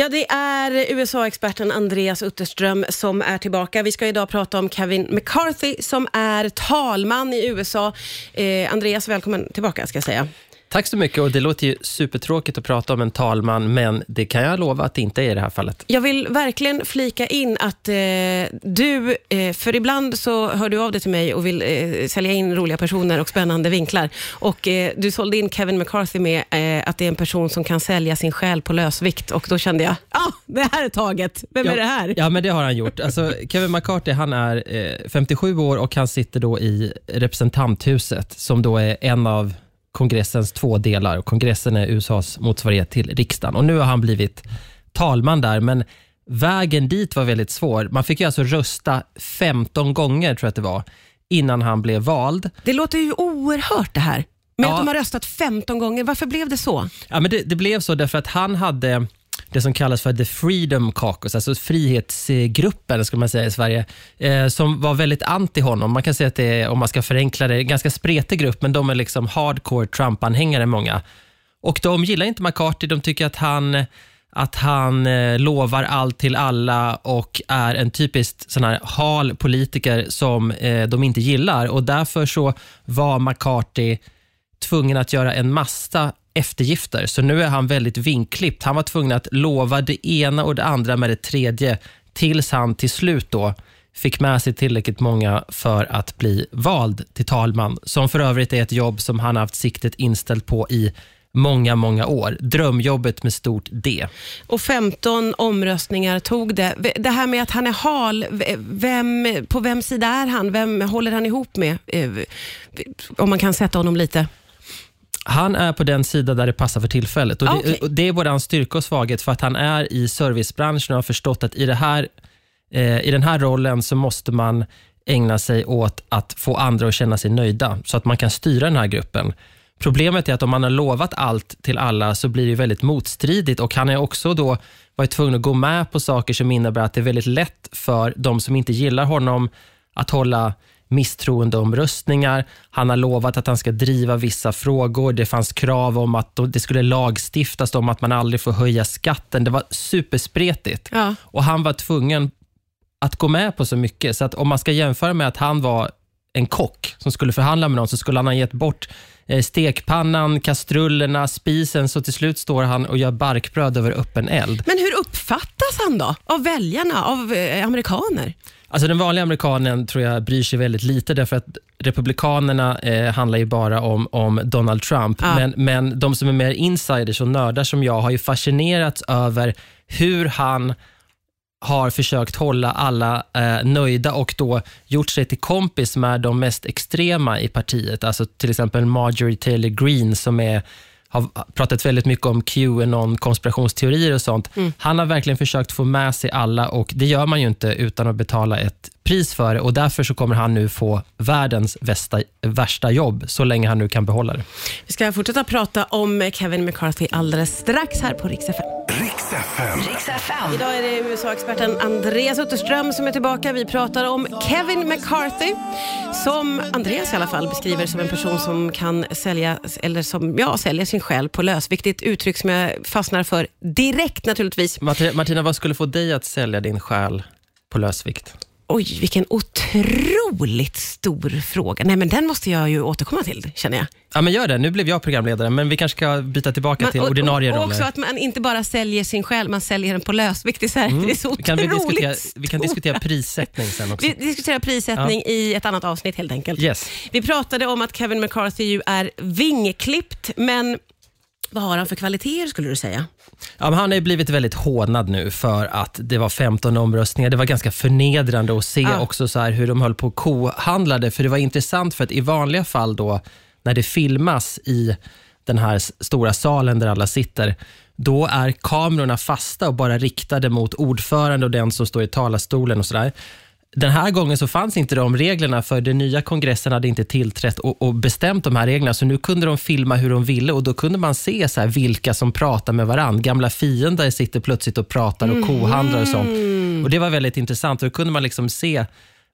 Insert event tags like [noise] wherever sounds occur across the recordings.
Ja, det är USA-experten Andreas Utterström som är tillbaka. Vi ska idag prata om Kevin McCarthy som är talman i USA. Eh, Andreas, välkommen tillbaka ska jag säga. Tack så mycket och det låter ju supertråkigt att prata om en talman, men det kan jag lova att det inte är i det här fallet. Jag vill verkligen flika in att eh, du, eh, för ibland så hör du av dig till mig och vill eh, sälja in roliga personer och spännande vinklar. Och eh, Du sålde in Kevin McCarthy med eh, att det är en person som kan sälja sin själ på lösvikt och då kände jag, ja, ah, det här är taget. Vem ja, är det här? Ja, men det har han gjort. Alltså, Kevin McCarthy han är 57 år och han sitter då i representanthuset som då är en av kongressens två delar. Och kongressen är USAs motsvarighet till riksdagen. Och nu har han blivit talman där, men vägen dit var väldigt svår. Man fick ju alltså rösta 15 gånger, tror jag att det var, innan han blev vald. Det låter ju oerhört det här. Med ja. att de har röstat 15 gånger. Varför blev det så? Ja, men det, det blev så därför att han hade det som kallas för The Freedom Caucus, alltså frihetsgruppen ska man säga i Sverige, eh, som var väldigt anti honom. Man kan säga att det är, om man ska förenkla det, en ganska spretig grupp, men de är liksom hardcore Trump-anhängare många. Och de gillar inte McCarthy, de tycker att han att han eh, lovar allt till alla och är en typiskt sån här hal politiker som eh, de inte gillar. Och Därför så var McCarthy tvungen att göra en massa eftergifter. Så nu är han väldigt vinklippt. Han var tvungen att lova det ena och det andra med det tredje tills han till slut då fick med sig tillräckligt många för att bli vald till talman, som för övrigt är ett jobb som han haft siktet inställt på i många, många år. Drömjobbet med stort D. Och 15 omröstningar tog det. Det här med att han är hal, vem, på vems sida är han? Vem håller han ihop med? Eh, om man kan sätta honom lite. Han är på den sida där det passar för tillfället. Och det, okay. och det är både hans styrka och svaghet för att han är i servicebranschen och har förstått att i, det här, eh, i den här rollen så måste man ägna sig åt att få andra att känna sig nöjda så att man kan styra den här gruppen. Problemet är att om man har lovat allt till alla så blir det väldigt motstridigt och han är också då varit tvungen att gå med på saker som innebär att det är väldigt lätt för de som inte gillar honom att hålla misstroendeomröstningar. Han har lovat att han ska driva vissa frågor. Det fanns krav om att det skulle lagstiftas om att man aldrig får höja skatten. Det var superspretigt. Ja. Och han var tvungen att gå med på så mycket. Så att om man ska jämföra med att han var en kock som skulle förhandla med någon, så skulle han ha gett bort eh, stekpannan, kastrullerna, spisen, så till slut står han och gör barkbröd över öppen eld. Men hur uppfattas han då? Av väljarna, av eh, amerikaner? Alltså den vanliga amerikanen tror jag bryr sig väldigt lite därför att Republikanerna eh, handlar ju bara om, om Donald Trump. Ah. Men, men de som är mer insiders och nördar som jag har ju fascinerats över hur han har försökt hålla alla eh, nöjda och då gjort sig till kompis med de mest extrema i partiet. Alltså till exempel Marjorie Taylor Greene som är har pratat väldigt mycket om Qanon, konspirationsteorier och sånt. Mm. Han har verkligen försökt få med sig alla och det gör man ju inte utan att betala ett pris för det och därför så kommer han nu få världens värsta, värsta jobb så länge han nu kan behålla det. Vi ska fortsätta prata om Kevin McCarthy alldeles strax här på Rix FM. Rix FM. Idag är det USA-experten Andreas Utterström som är tillbaka. Vi pratar om Kevin McCarthy som Andreas i alla fall beskriver som en person som kan sälja, eller som ja, säljer sin själ på lös. Vilket uttryck som jag fastnar för direkt naturligtvis. Martina, vad skulle få dig att sälja din själ på lösvikt? Oj, vilken otroligt stor fråga. Nej, men den måste jag ju återkomma till, känner jag. Ja, men gör det. Nu blev jag programledare, men vi kanske ska byta tillbaka man, till ordinarie och, och roller. också att man inte bara säljer sin själ, man säljer den på lösvikt. Det är mm. det är så otroligt kan vi, diskutera, vi kan diskutera prissättning sen också. Vi diskuterar prissättning ja. i ett annat avsnitt helt enkelt. Yes. Vi pratade om att Kevin McCarthy ju är vingklippt, men vad har han för kvaliteter skulle du säga? Ja, han har blivit väldigt hånad nu för att det var 15 omröstningar. Det var ganska förnedrande att se ja. också så hur de höll på och kohandlade. För det var intressant för att i vanliga fall då när det filmas i den här stora salen där alla sitter, då är kamerorna fasta och bara riktade mot ordförande och den som står i talarstolen och sådär. Den här gången så fanns inte de reglerna för den nya kongressen hade inte tillträtt och, och, bestämt de här reglerna. Så nu kunde de filma hur de ville och då kunde man se så vilka som pratar med varandra. Gamla fiender sitter plötsligt och pratar och kohandlar och sånt. Och Det var väldigt intressant. Då kunde man liksom se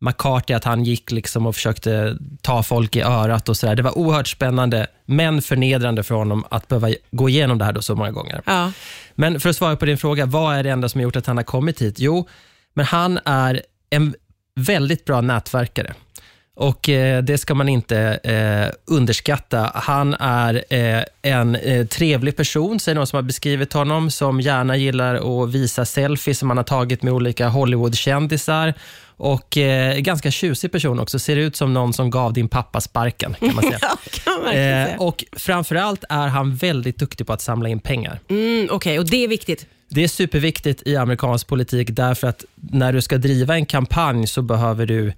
McCarthy, att han gick liksom och försökte ta folk i örat och sådär. Det var oerhört spännande, men förnedrande för honom att behöva gå igenom det här då så många gånger. Ja. Men för att svara på din fråga, vad är det enda som har gjort att han har kommit hit? Jo, men han är en väldigt bra nätverkare. Och eh, Det ska man inte eh, underskatta. Han är eh, en eh, trevlig person, säger någon som har beskrivit honom, som gärna gillar att visa selfies som han har tagit med olika Hollywoodkändisar. Och eh, ganska tjusig person också. Ser ut som någon som gav din pappa sparken, kan man [laughs] säga. ja, kan man säga. och Framförallt är han väldigt duktig på att samla in pengar. Mm, Okej, okay. och det är viktigt. Det är superviktigt i amerikansk politik därför att när du ska driva en kampanj så behöver du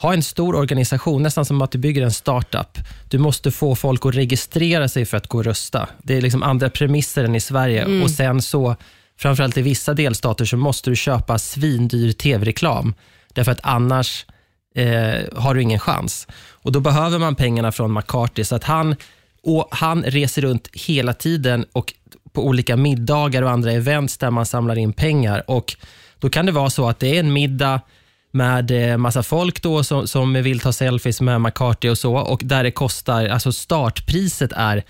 ha en stor organisation, nästan som att du bygger en startup. Du måste få folk att registrera sig för att gå och rösta. Det är liksom andra premisser än i Sverige. Mm. Och sen så, framförallt i vissa delstater, så måste du köpa svindyr tv-reklam. Därför att annars eh, har du ingen chans. Och Då behöver man pengarna från McCarthy. Så att han, och han reser runt hela tiden och på olika middagar och andra events där man samlar in pengar. Och Då kan det vara så att det är en middag med eh, massa folk då som, som vill ta selfies med McCarthy och så och där det kostar, alltså startpriset är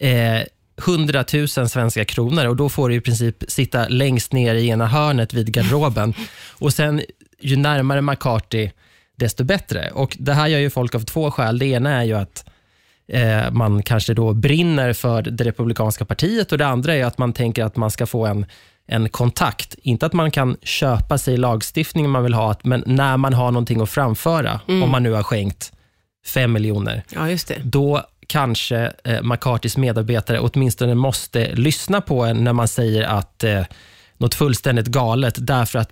eh, 100 000 svenska kronor och då får du i princip sitta längst ner i ena hörnet vid garderoben. och sen ju närmare McCarthy, desto bättre. Och Det här gör ju folk av två skäl. Det ena är ju att eh, man kanske då brinner för det republikanska partiet och det andra är att man tänker att man ska få en en kontakt. Inte att man kan köpa sig lagstiftningen man vill ha, men när man har någonting att framföra, mm. om man nu har skänkt fem miljoner, ja, då kanske eh, McCartys medarbetare åtminstone måste lyssna på en när man säger att eh, något fullständigt galet, därför att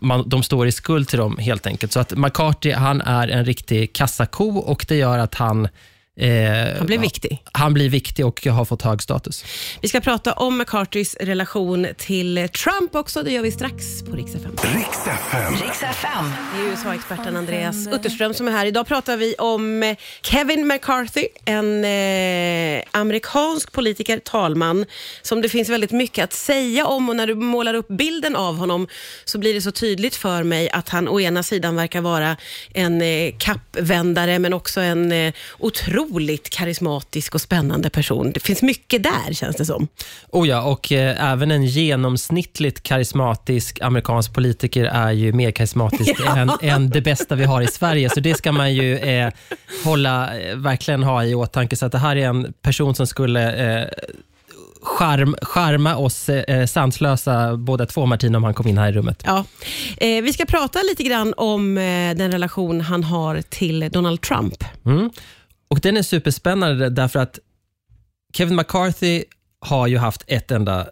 man, de står i skuld till dem helt enkelt. Så att McCarthy, han är en riktig kassako och det gör att han Eh, han blir viktig. Han blir viktig och har fått hög status. Vi ska prata om McCartys relation till Trump också. Det gör vi strax på Rix FM. Rix FM. Rix FM. Det är USA-experten Andreas Utterström som är här. Idag pratar vi om Kevin McCarthy, en eh, amerikansk politiker, talman, som det finns väldigt mycket att säga om och när du målar upp bilden av honom så blir det så tydligt för mig att han å ena sidan verkar vara en eh, kappvändare men också en eh, otrolig otroligt karismatisk och spännande person. Det finns mycket där, känns det som. Oh ja, och eh, även en genomsnittligt karismatisk amerikansk politiker är ju mer karismatisk [laughs] ja. än, än det bästa vi har i Sverige. Så det ska man ju eh, hålla, eh, verkligen ha i åtanke. Så att det här är en person som skulle eh, charm, charma oss eh, sanslösa båda två, Martina, om han kom in här i rummet. Ja. Eh, vi ska prata lite grann om eh, den relation han har till Donald Trump. Mm. Och Den är superspännande därför att Kevin McCarthy har ju haft ett enda,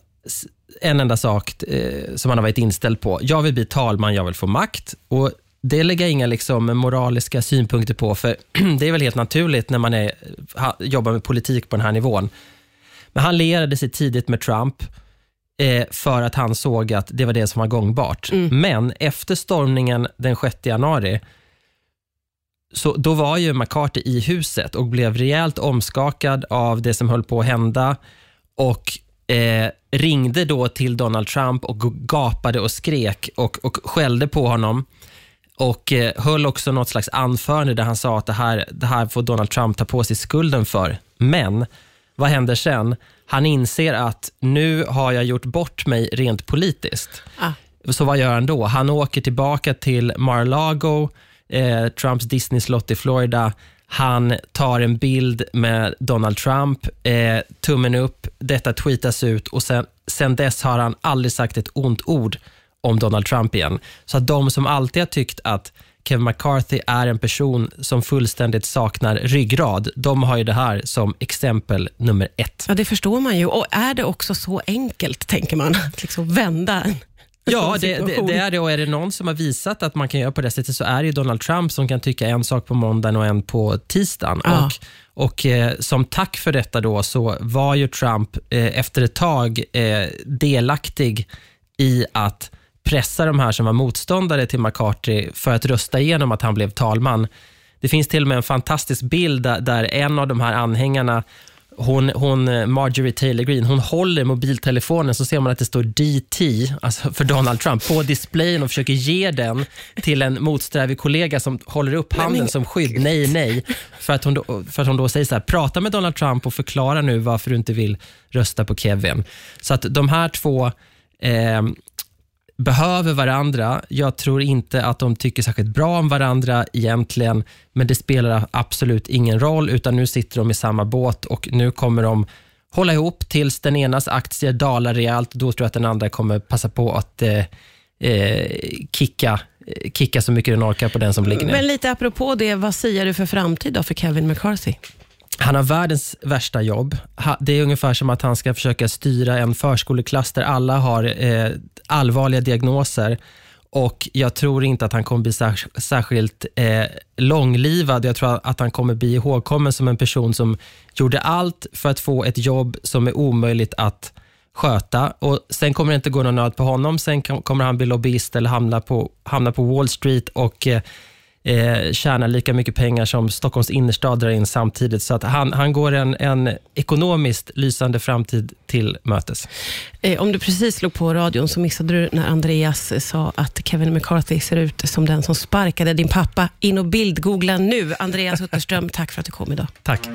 en enda sak eh, som han har varit inställd på. Jag vill bli talman, jag vill få makt. Och Det lägger jag inga liksom, moraliska synpunkter på, för [clears throat] det är väl helt naturligt när man är, jobbar med politik på den här nivån. Men han lierade sig tidigt med Trump eh, för att han såg att det var det som var gångbart. Mm. Men efter stormningen den 6 januari så då var ju McCarthy i huset och blev rejält omskakad av det som höll på att hända och eh, ringde då till Donald Trump och gapade och skrek och, och skällde på honom och eh, höll också något slags anförande där han sa att det här, det här får Donald Trump ta på sig skulden för. Men vad händer sen? Han inser att nu har jag gjort bort mig rent politiskt. Ah. Så vad gör han då? Han åker tillbaka till Mar-a-Lago eh, Trumps Disney-slott i Florida. Han tar en bild med Donald Trump, eh, tummen upp, detta tweetas ut och sen, sen dess har han aldrig sagt ett ont ord om Donald Trump igen. Så att de som alltid har tyckt att Kevin McCarthy är en person som fullständigt saknar ryggrad. De har ju det här som exempel nummer ett. Ja, det förstår man ju. Och är det också så enkelt, tänker man, att liksom vända Ja, det, det, det, är det. Och är det någon som har visat att man kan göra på det sättet så är det Donald Trump som kan tycka en sak på måndagen och en på tisdagen. Ja. Och, och eh, Som tack för detta då så var ju Trump eh, efter ett tag eh, delaktig i att pressa de här som var motståndare till McCarthy för att rösta igenom att han blev talman. Det finns till och med en fantastisk bild där, där en av de här anhängarna hon, hon, Marjorie Taylor Greene, hon håller mobiltelefonen så ser man att det står DT, alltså för Donald Trump, på displayen och försöker ge den till en motsträvig kollega som håller upp handen som skydd. Nej, nej. För att hon då, för att hon då säger så här, prata med Donald Trump och förklara nu varför du inte vill rösta på Kevin. Så att de här två eh, behöver varandra. Jag tror inte att de tycker särskilt bra om varandra egentligen, men det spelar absolut ingen roll, utan nu sitter de i samma båt och nu kommer de hålla ihop tills den enas aktier dalar rejält. Då tror jag att den andra kommer passa på att eh, eh kicka, kicka så mycket den orkar på den som ligger ner. Men lite apropå det, vad säger du för framtid då för Kevin McCarthy? Han har världens värsta jobb. Det är ungefär som att han ska försöka styra en förskoleklass där alla har eh, allvarliga diagnoser och jag tror inte att han kommer bli särskilt eh, långlivad. Jag tror att han kommer bli ihågkommen som en person som gjorde allt för att få ett jobb som är omöjligt att sköta. Och Sen kommer det inte gå någon nöd på honom. Sen kommer han bli lobbyist eller hamna på, hamna på Wall Street och eh, eh, tjänar lika mycket pengar som Stockholms innerstad drar in samtidigt. Så att han, han går en, en ekonomiskt lysande framtid till mötes. Eh, om du precis slog på radion så missade du när Andreas sa att Kevin McCarthy ser ut som den som sparkade din pappa. In och bildgoogla nu. Andreas Utterström, tack för att du kom idag. Tack.